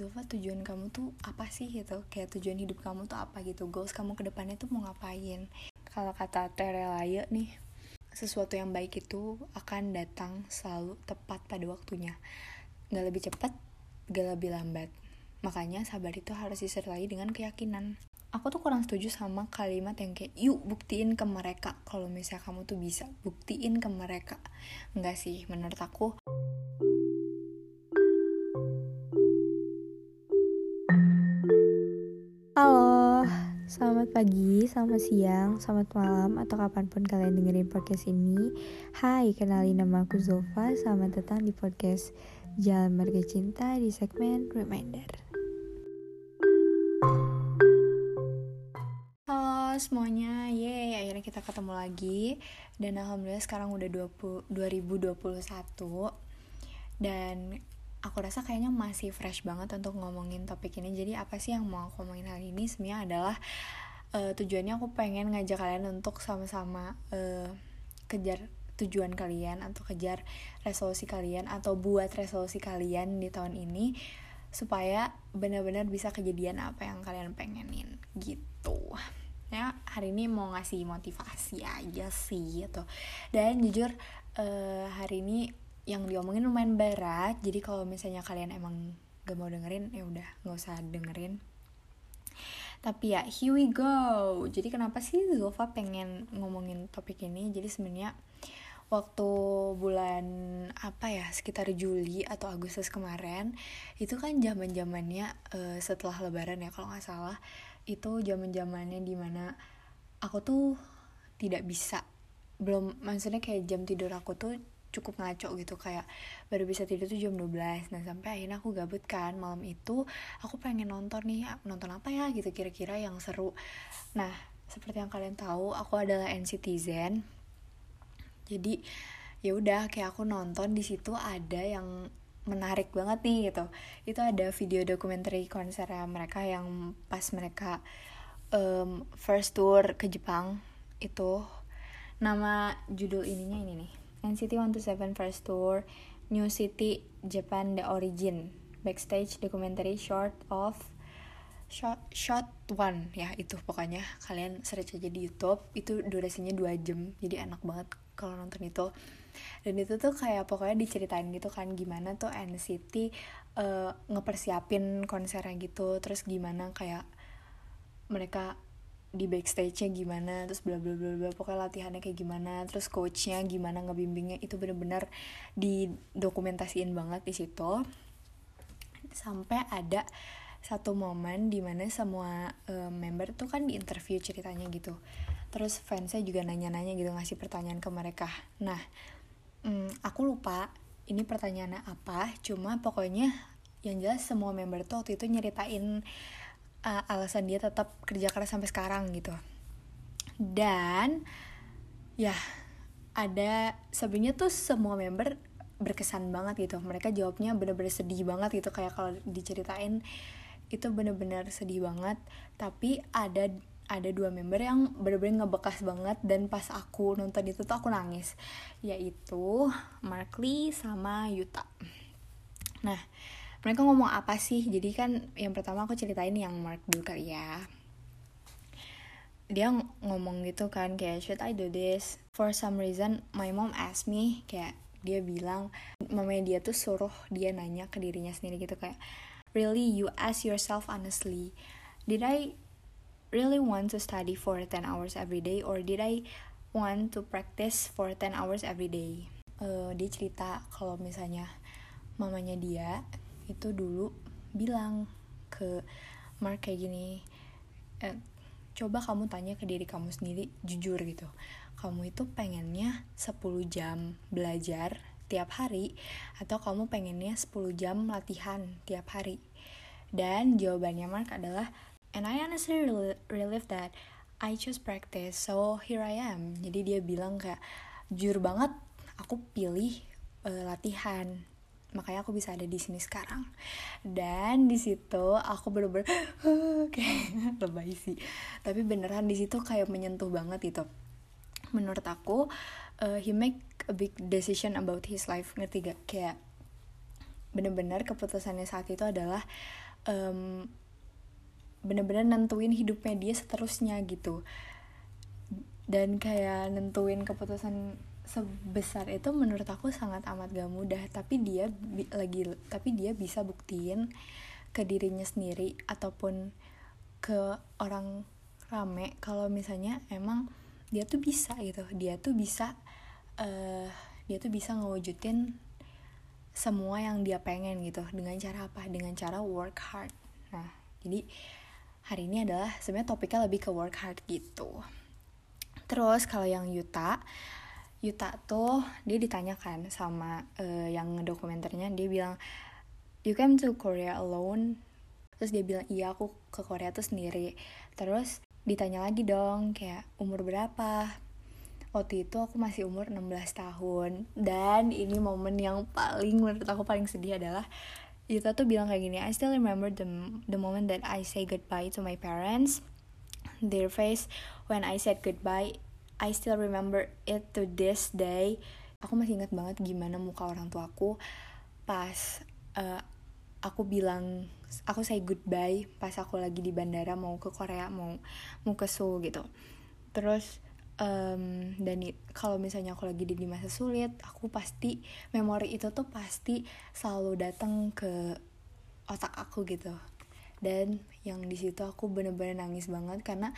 Zulfa tujuan kamu tuh apa sih gitu? Kayak tujuan hidup kamu tuh apa gitu? Goals kamu ke depannya tuh mau ngapain? Kalau kata Terelaya nih sesuatu yang baik itu akan datang selalu tepat pada waktunya. Nggak lebih cepat gak lebih lambat. Makanya sabar itu harus disertai dengan keyakinan. Aku tuh kurang setuju sama kalimat yang kayak yuk buktiin ke mereka kalau misalnya kamu tuh bisa. Buktiin ke mereka. Enggak sih menurut aku selamat pagi, selamat siang, selamat malam, atau kapan pun kalian dengerin podcast ini. Hai, kenalin nama aku Zulfa, selamat datang di podcast Jalan Marga Cinta di segmen Reminder. Halo semuanya, yeay akhirnya kita ketemu lagi. Dan Alhamdulillah sekarang udah 20, 2021 Dan aku rasa kayaknya masih fresh banget untuk ngomongin topik ini. Jadi apa sih yang mau aku ngomongin hari ini? Sebenarnya adalah uh, tujuannya aku pengen ngajak kalian untuk sama-sama uh, kejar tujuan kalian atau kejar resolusi kalian atau buat resolusi kalian di tahun ini supaya benar-benar bisa kejadian apa yang kalian pengenin. Gitu. Ya hari ini mau ngasih motivasi aja sih gitu. Dan jujur uh, hari ini yang diomongin lumayan berat jadi kalau misalnya kalian emang gak mau dengerin ya udah nggak usah dengerin. Tapi ya here we go. Jadi kenapa sih Zulfa pengen ngomongin topik ini? Jadi sebenarnya waktu bulan apa ya sekitar Juli atau Agustus kemarin itu kan zaman zamannya uh, setelah Lebaran ya kalau nggak salah itu zaman zamannya di mana aku tuh tidak bisa belum maksudnya kayak jam tidur aku tuh cukup ngaco gitu kayak baru bisa tidur tuh jam 12 nah sampai akhirnya aku gabut kan malam itu aku pengen nonton nih nonton apa ya? gitu kira-kira yang seru. Nah seperti yang kalian tahu aku adalah NCTzen jadi ya udah kayak aku nonton di situ ada yang menarik banget nih gitu. Itu ada video dokumenter konser mereka yang pas mereka um, first tour ke Jepang itu. Nama judul ininya ini nih NCT 127 First Tour New City Japan The Origin. Backstage Documentary Short of Shot Shot One. Ya itu pokoknya. Kalian search aja di YouTube. Itu durasinya 2 jam. Jadi enak banget kalau nonton itu. Dan itu tuh kayak pokoknya diceritain gitu kan gimana tuh NCT uh, ngepersiapin konsernya gitu. Terus gimana kayak mereka di backstage-nya gimana terus bla bla bla bla pokoknya latihannya kayak gimana terus coachnya gimana ngebimbingnya itu bener-bener didokumentasiin banget di situ. Sampai ada satu momen di mana semua uh, member tuh kan di interview ceritanya gitu. Terus fansnya juga nanya-nanya gitu ngasih pertanyaan ke mereka. Nah um, aku lupa ini pertanyaannya apa cuma pokoknya yang jelas semua member tuh waktu itu nyeritain uh, alasan dia tetap kerja keras sampai sekarang gitu. Dan ya ada sebenarnya tuh semua member berkesan banget gitu. Mereka jawabnya bener-bener sedih banget gitu. Kayak kalau diceritain itu bener-bener sedih banget. Tapi ada ada dua member yang bener-bener ngebekas banget. Dan pas aku nonton itu tuh aku nangis. Yaitu Mark Lee sama Yuta. Nah mereka ngomong apa sih? Jadi kan yang pertama aku ceritain yang Mark dulu kali ya. Dia ngomong gitu kan kayak should I do this? For some reason my mom asked me kayak dia bilang mamanya dia tuh suruh dia nanya ke dirinya sendiri gitu kayak really you ask yourself honestly did I really want to study for 10 hours every day or did I want to practice for 10 hours every day? Uh, dia cerita kalau misalnya mamanya dia itu dulu bilang ke Mark kayak gini eh, coba kamu tanya ke diri kamu sendiri jujur gitu. Kamu itu pengennya 10 jam belajar tiap hari atau kamu pengennya 10 jam latihan tiap hari? Dan jawabannya Mark adalah and I honestly relieve that. I choose practice so here I am. Jadi dia bilang kayak jujur banget aku pilih uh, latihan makanya aku bisa ada di sini sekarang. Dan di situ aku bener-bener kayak lebay sih. Tapi beneran di situ kayak menyentuh banget itu. Menurut aku uh, he make a big decision about his life. Ngerti gak? Kayak bener-bener keputusannya saat itu adalah um, bener-bener nentuin hidupnya dia seterusnya gitu. Dan kayak nentuin keputusan sebesar itu menurut aku sangat amat gak mudah. Tapi dia lagi tapi dia bisa buktiin ke dirinya sendiri ataupun ke orang rame kalau misalnya emang dia tuh bisa gitu. Dia tuh bisa uh, dia tuh bisa ngewujudin semua yang dia pengen gitu. Dengan cara apa? Dengan cara work hard. Nah jadi hari ini adalah sebenarnya topiknya lebih ke work hard gitu. Terus kalau yang Yuta Yuta tuh dia ditanyakan sama uh, yang dokumenternya dia bilang you came to Korea alone. Terus dia bilang iya aku ke Korea tuh sendiri. Terus ditanya lagi dong kayak umur berapa? Waktu itu aku masih umur 16 tahun. Dan ini momen yang paling menurut aku paling sedih adalah Yuta tuh bilang kayak gini I still remember the, the moment that I say goodbye to my parents. Their face when I said goodbye I still remember it to this day. Aku masih ingat banget gimana muka orang tua aku pas uh, aku bilang aku say goodbye pas aku lagi di bandara mau ke Korea mau mau ke Seoul gitu. Terus um, dan kalau misalnya aku lagi di masa sulit aku pasti memori itu tuh pasti selalu datang ke otak aku gitu. Dan yang di situ aku bener-bener nangis banget karena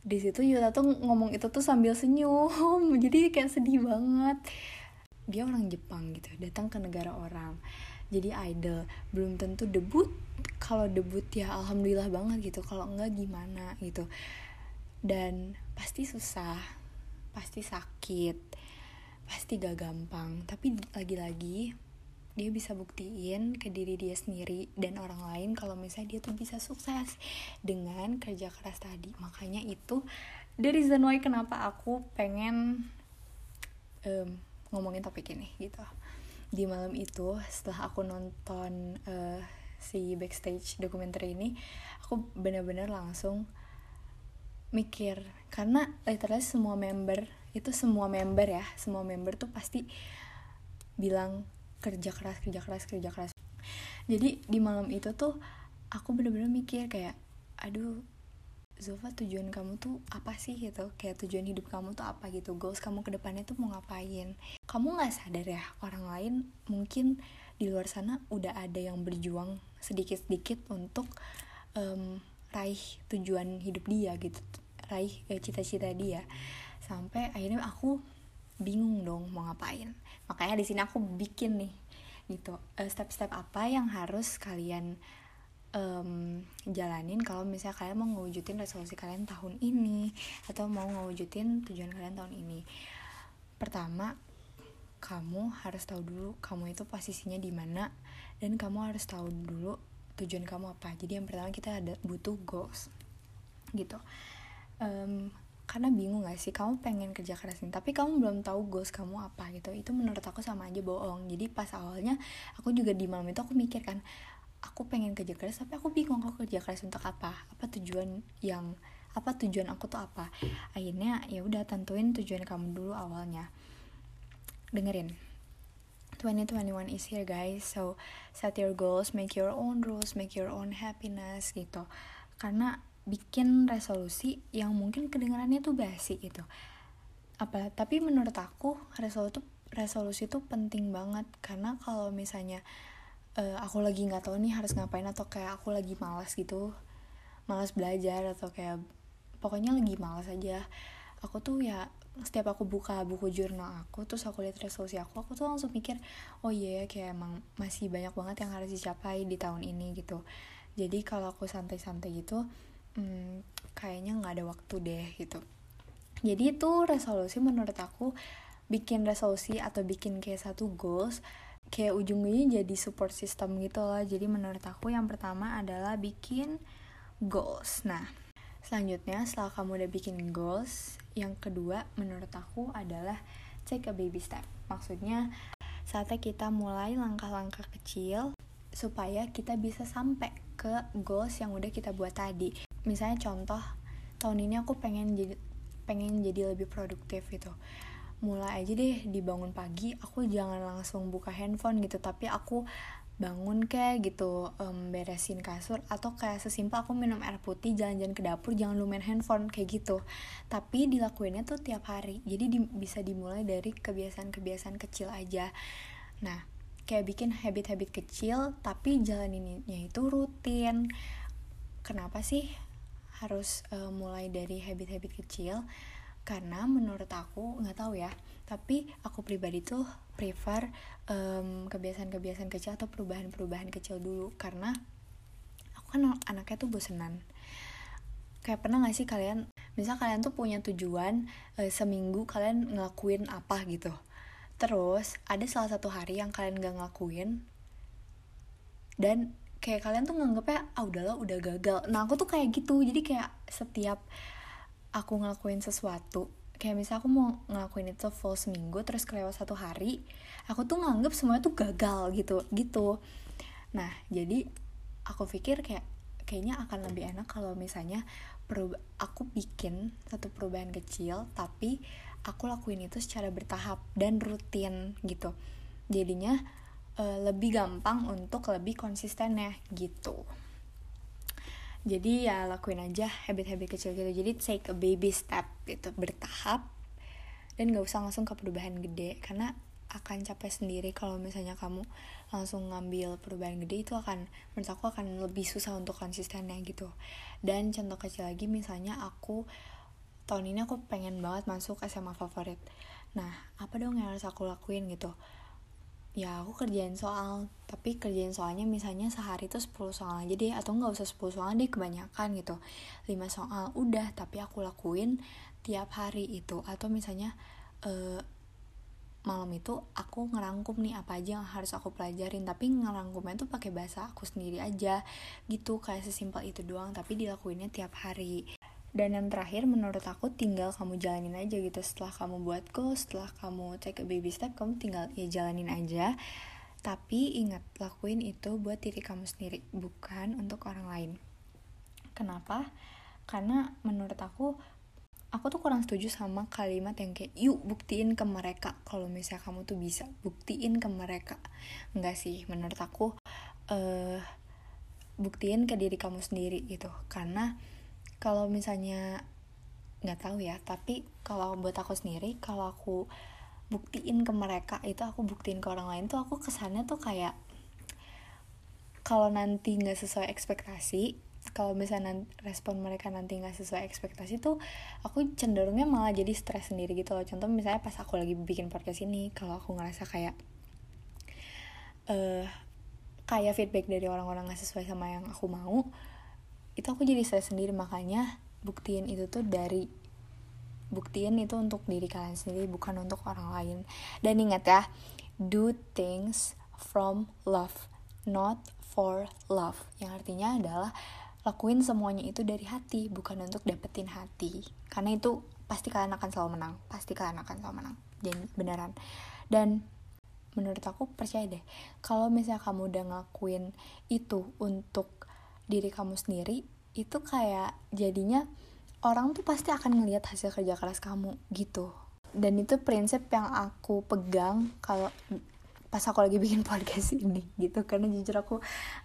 di situ Yuta tuh ngomong itu tuh sambil senyum. Jadi kayak sedih banget. Dia orang Jepang gitu datang ke negara orang. Jadi idol. Belum tentu debut. Kalau debut ya alhamdulillah banget gitu. Kalau enggak gimana gitu. Dan pasti susah. Pasti sakit. Pasti gak gampang. Tapi lagi-lagi dia bisa buktiin ke diri dia sendiri dan orang lain kalau misalnya dia tuh bisa sukses dengan kerja keras tadi. Makanya itu the reason kenapa aku pengen um, ngomongin topik ini gitu. Di malam itu setelah aku nonton uh, si backstage dokumenter ini aku bener-bener langsung mikir. Karena literally semua member itu semua member ya semua member tuh pasti bilang kerja keras kerja keras kerja keras. Jadi di malam itu tuh aku bener-bener mikir kayak aduh Zova tujuan kamu tuh apa sih? Gitu. Kayak tujuan hidup kamu tuh apa gitu? Goals kamu ke depannya tuh mau ngapain? Kamu nggak sadar ya orang lain mungkin di luar sana udah ada yang berjuang sedikit-sedikit untuk um, raih tujuan hidup dia gitu raih eh, cita-cita dia. Sampai akhirnya aku bingung dong mau ngapain. Makanya di sini aku bikin nih gitu. Eh, step-step apa yang harus kalian um, jalanin kalau misalnya kalian mau ngewujudin resolusi kalian tahun ini atau mau ngewujudin tujuan kalian tahun ini? Pertama kamu harus tahu dulu kamu itu posisinya di mana dan kamu harus tahu dulu tujuan kamu apa. Jadi yang pertama kita ada butuh goals gitu. Um, karena bingung gak sih? Kamu pengen kerja keras nih tapi kamu belum tahu goals kamu apa gitu. Itu menurut aku sama aja bohong. Jadi pas awalnya aku juga di malam itu aku mikir kan aku pengen kerja keras tapi aku bingung aku kerja keras untuk apa? Apa tujuan yang apa tujuan aku tuh apa? Akhirnya ya udah tentuin tujuan kamu dulu awalnya. Dengerin. 2021 is here guys. So set your goals make your own rules make your own happiness gitu. Karena bikin resolusi yang mungkin kedengarannya tuh basi gitu. Apa tapi menurut aku resolusi tuh resolusi tuh penting banget. Karena kalau misalnya uh, aku lagi nggak tahu nih harus ngapain atau kayak aku lagi malas gitu malas belajar atau kayak pokoknya lagi malas aja. Aku tuh ya setiap aku buka buku jurnal aku terus aku lihat resolusi aku aku tuh langsung mikir oh iya yeah, kayak emang masih banyak banget yang harus dicapai di tahun ini gitu. Jadi kalau aku santai-santai gitu hmm, kayaknya nggak ada waktu deh gitu. Jadi itu resolusi menurut aku bikin resolusi atau bikin kayak satu goals kayak ujungnya jadi support system gitu loh. Jadi menurut aku yang pertama adalah bikin goals. Nah selanjutnya setelah kamu udah bikin goals yang kedua menurut aku adalah take a baby step. Maksudnya saatnya kita mulai langkah-langkah kecil supaya kita bisa sampai ke goals yang udah kita buat tadi misalnya contoh tahun ini aku pengen jadi pengen jadi lebih produktif gitu. Mulai aja deh dibangun pagi aku jangan langsung buka handphone gitu tapi aku bangun kayak gitu um, beresin kasur atau kayak sesimpel aku minum air putih jalan-jalan ke dapur jangan lu handphone kayak gitu. Tapi dilakuinnya tuh tiap hari jadi di, bisa dimulai dari kebiasaan-kebiasaan kecil aja. Nah kayak bikin habit-habit kecil tapi jalaninnya itu rutin. Kenapa sih harus uh, mulai dari habit-habit kecil. Karena menurut aku nggak tahu ya tapi aku pribadi tuh prefer um, kebiasaan-kebiasaan kecil atau perubahan-perubahan kecil dulu. Karena aku kan anaknya tuh bosenan. Kayak pernah gak sih kalian misal kalian tuh punya tujuan e, seminggu kalian ngelakuin apa gitu. Terus ada salah satu hari yang kalian gak ngelakuin dan kayak kalian tuh nganggepnya ah udahlah udah gagal. Nah aku tuh kayak gitu. Jadi kayak setiap aku ngelakuin sesuatu kayak misal aku mau ngelakuin itu full seminggu terus kelewat satu hari aku tuh nganggep semuanya tuh gagal gitu gitu. Nah jadi aku pikir kayak kayaknya akan lebih enak kalau misalnya aku bikin satu perubahan kecil tapi aku lakuin itu secara bertahap dan rutin gitu. Jadinya e, lebih gampang untuk lebih konsisten ya gitu. Jadi ya lakuin aja habit-habit kecil gitu. Jadi take a baby step gitu bertahap dan gak usah langsung ke perubahan gede karena akan capek sendiri kalau misalnya kamu langsung ngambil perubahan gede itu akan menurut aku akan lebih susah untuk konsistennya gitu. Dan contoh kecil lagi misalnya aku tahun ini aku pengen banget masuk SMA favorit. Nah apa dong yang harus aku lakuin gitu ya aku kerjain soal. Tapi kerjain soalnya misalnya sehari itu 10 soal aja deh atau nggak usah 10 soal deh kebanyakan gitu. 5 soal udah tapi aku lakuin tiap hari itu. Atau misalnya uh, malam itu aku ngerangkum nih apa aja yang harus aku pelajarin. Tapi ngerangkumnya tuh pakai bahasa aku sendiri aja gitu. Kayak sesimpel itu doang tapi dilakuinnya tiap hari dan yang terakhir menurut aku tinggal kamu jalanin aja gitu. Setelah kamu buat goal setelah kamu take a baby step kamu tinggal ya jalanin aja. Tapi ingat lakuin itu buat diri kamu sendiri bukan untuk orang lain. Kenapa? Karena menurut aku aku tuh kurang setuju sama kalimat yang kayak yuk buktiin ke mereka kalau misalnya kamu tuh bisa. Buktiin ke mereka. Enggak sih menurut aku uh, buktiin ke diri kamu sendiri gitu. Karena kalau misalnya nggak tahu ya tapi kalau buat aku sendiri kalau aku buktiin ke mereka itu aku buktiin ke orang lain tuh aku kesannya tuh kayak kalau nanti nggak sesuai ekspektasi kalau misalnya respon mereka nanti nggak sesuai ekspektasi tuh aku cenderungnya malah jadi stres sendiri gitu loh. Contoh misalnya pas aku lagi bikin podcast ini kalau aku ngerasa kayak uh, kayak feedback dari orang-orang nggak sesuai sama yang aku mau itu aku jadi stres sendiri makanya buktiin itu tuh dari buktiin itu untuk diri kalian sendiri bukan untuk orang lain. Dan ingat ya do things from love not for love. Yang artinya adalah lakuin semuanya itu dari hati bukan untuk dapetin hati. Karena itu pasti kalian akan selalu menang pasti kalian akan selalu menang. Jadi beneran. Dan menurut aku percaya deh kalau misalnya kamu udah ngakuin itu untuk diri kamu sendiri itu kayak jadinya orang tuh pasti akan ngelihat hasil kerja keras kamu gitu. Dan itu prinsip yang aku pegang kalau pas aku lagi bikin podcast ini gitu. Karena jujur aku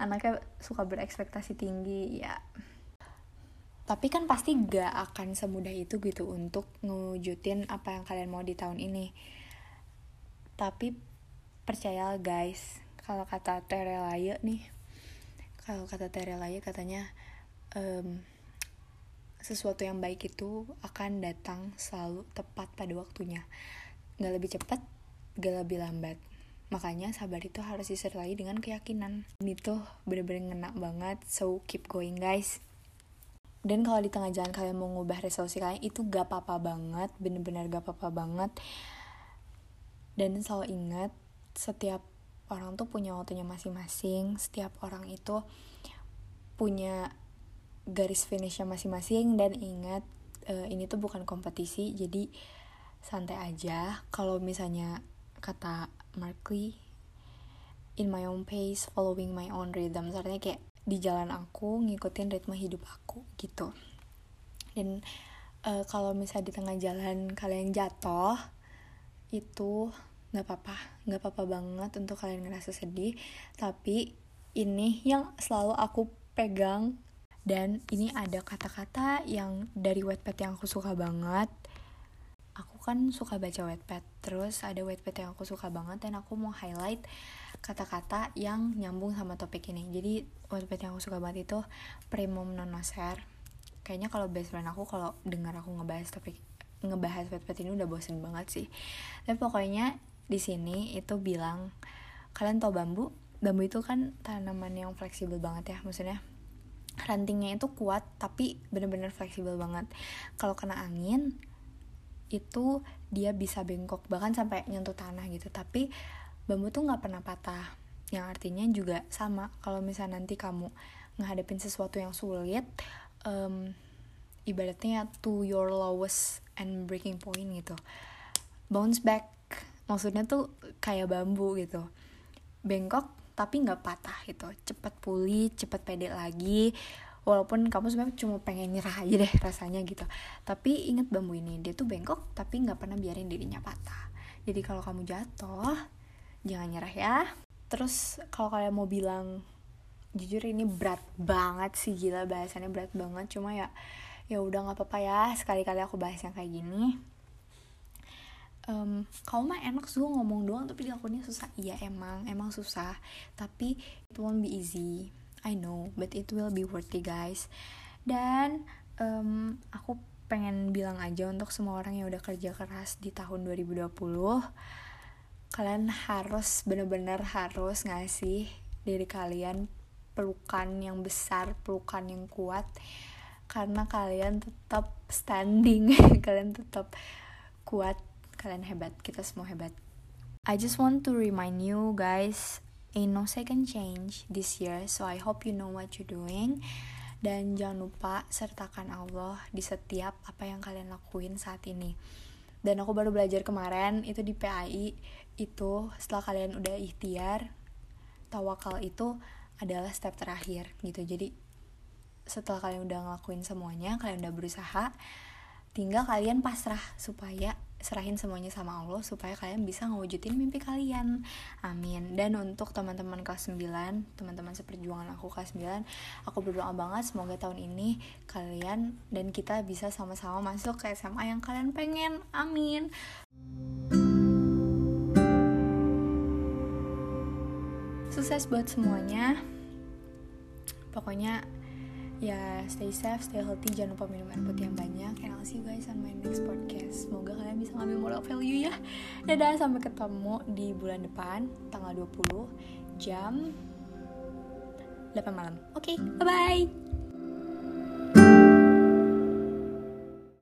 anaknya suka berekspektasi tinggi ya. Tapi kan pasti gak akan semudah itu gitu untuk ngewujudin apa yang kalian mau di tahun ini. Tapi percaya guys kalau kata Terelaya nih kalau kata Terelaya katanya um, sesuatu yang baik itu akan datang selalu tepat pada waktunya. Nggak lebih cepat gak lebih lambat. Makanya sabar itu harus disertai dengan keyakinan. Ini tuh bener-bener ngena banget. So keep going guys. Dan kalau di tengah jalan kalian mau ngubah resolusi kalian itu gak apa-apa banget. Bener-bener gak apa-apa banget. Dan selalu ingat setiap orang tuh punya waktunya masing-masing. Setiap orang itu punya garis finishnya masing-masing. Dan ingat uh, ini tuh bukan kompetisi jadi santai aja. Kalau misalnya kata Markley in my own pace following my own rhythm. Artinya kayak di jalan aku ngikutin ritme hidup aku gitu. Dan uh, kalau misalnya di tengah jalan kalian jatuh itu nggak apa-apa nggak apa-apa banget untuk kalian ngerasa sedih tapi ini yang selalu aku pegang. Dan ini ada kata-kata yang dari Wattpad yang aku suka banget. Aku kan suka baca Wattpad terus ada Wattpad yang aku suka banget dan aku mau highlight kata-kata yang nyambung sama topik ini. Jadi Wattpad yang aku suka banget itu Primum Nonoser kayaknya kalau best friend aku kalau dengar aku ngebahas topik ngebahas Wattpad ini udah bosen banget sih. Tapi pokoknya di sini itu bilang kalian tau bambu? Bambu itu kan tanaman yang fleksibel banget ya maksudnya rantingnya itu kuat tapi bener-bener fleksibel banget. Kalau kena angin itu dia bisa bengkok bahkan sampai nyentuh tanah gitu. Tapi bambu tuh nggak pernah patah yang artinya juga sama. Kalau misalnya nanti kamu ngadepin sesuatu yang sulit um, ibaratnya to your lowest and breaking point gitu bounce back maksudnya tuh kayak bambu gitu. Bengkok tapi nggak patah gitu. Cepat pulih cepat pede lagi. Walaupun kamu sebenarnya cuma pengen nyerah aja deh rasanya gitu. Tapi inget bambu ini dia tuh bengkok tapi nggak pernah biarin dirinya patah. Jadi kalau kamu jatuh jangan nyerah ya. Terus kalau kalian mau bilang jujur ini berat banget sih gila bahasannya berat banget. Cuma ya ya udah nggak apa-apa ya. Sekali-kali aku bahas yang kayak gini um, kamu mah enak sih ngomong doang tapi dilakuinnya susah. Iya emang emang susah. Tapi it won't be easy. I know but it will be worth it guys. Dan um, aku pengen bilang aja untuk semua orang yang udah kerja keras di tahun 2020 kalian harus bener-bener harus ngasih diri kalian pelukan yang besar pelukan yang kuat karena kalian tetap standing kalian tetap kuat kalian hebat kita semua hebat. I just want to remind you guys ain't no second change this year so I hope you know what you're doing. Dan jangan lupa sertakan Allah di setiap apa yang kalian lakuin saat ini. Dan aku baru belajar kemarin itu di PAI itu setelah kalian udah ikhtiar tawakal itu adalah step terakhir gitu. Jadi setelah kalian udah ngelakuin semuanya kalian udah berusaha tinggal kalian pasrah supaya serahin semuanya sama Allah supaya kalian bisa ngewujudin mimpi kalian. Amin. Dan untuk teman-teman kelas 9 teman-teman seperjuangan aku kelas 9 aku berdoa banget semoga tahun ini kalian dan kita bisa sama-sama masuk ke SMA yang kalian pengen. Amin. Sukses buat semuanya. Pokoknya ya stay safe, stay healthy, jangan lupa minum air putih yang banyak. And I'll see you guys on my next podcast. Semoga kalian bisa ngambil moral value ya. Dadah sampai ketemu di bulan depan tanggal 20 jam 8 malam. Oke okay, bye bye